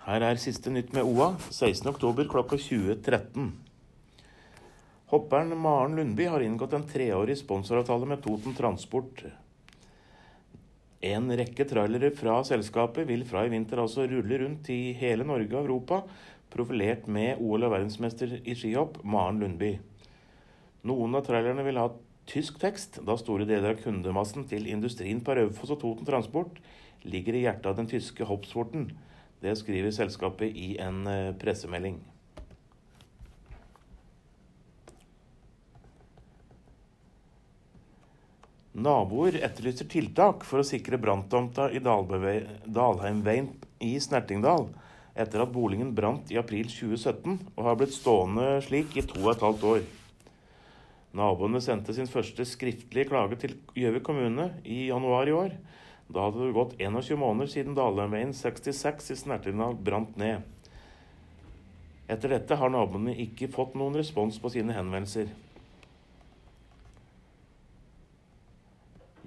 Her er siste nytt med OA, 16.10 klokka 20.13. Hopperen Maren Lundby har inngått en treårig sponsoravtale med Toten Transport. En rekke trailere fra selskapet vil fra i vinter altså rulle rundt i hele Norge og Europa, profilert med OL- og verdensmester i skihopp Maren Lundby. Noen av trailerne vil ha tysk tekst, da store deler av kundemassen til industrien på Raufoss og Toten Transport ligger i hjertet av den tyske hoppsporten. Det skriver selskapet i en eh, pressemelding. Naboer etterlyser tiltak for å sikre branntomta i Dalheimveien i Snertingdal etter at boligen brant i april 2017 og har blitt stående slik i to og et halvt år. Naboene sendte sin første skriftlige klage til Gjøvik kommune i januar i år. Da hadde det gått 21 måneder siden Dalheimveien 66 i Snertingdal brant ned. Etter dette har naboene ikke fått noen respons på sine henvendelser.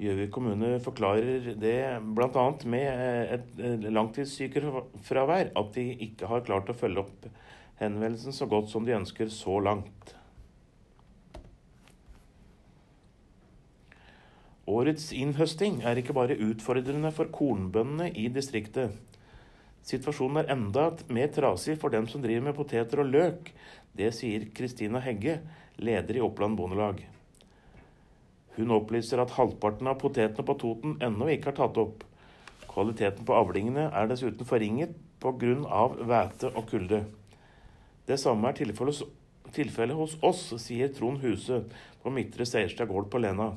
Gjøvik kommune forklarer det bl.a. med et langtidssykefravær, at de ikke har klart å følge opp henvendelsen så godt som de ønsker så langt. Årets innhøsting er ikke bare utfordrende for kornbøndene i distriktet. Situasjonen er enda mer trasig for dem som driver med poteter og løk. Det sier Kristina Hegge, leder i Oppland Bondelag. Hun opplyser at halvparten av potetene på Toten ennå ikke er tatt opp. Kvaliteten på avlingene er dessuten forringet pga. hvete og kulde. Det samme er tilfellet hos oss, sier Trond Huse på Midtre Seierstad gård på Lena.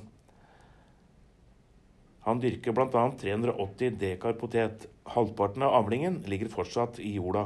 Han dyrker bl.a. 380 dekar potet. Halvparten av avlingen ligger fortsatt i jorda.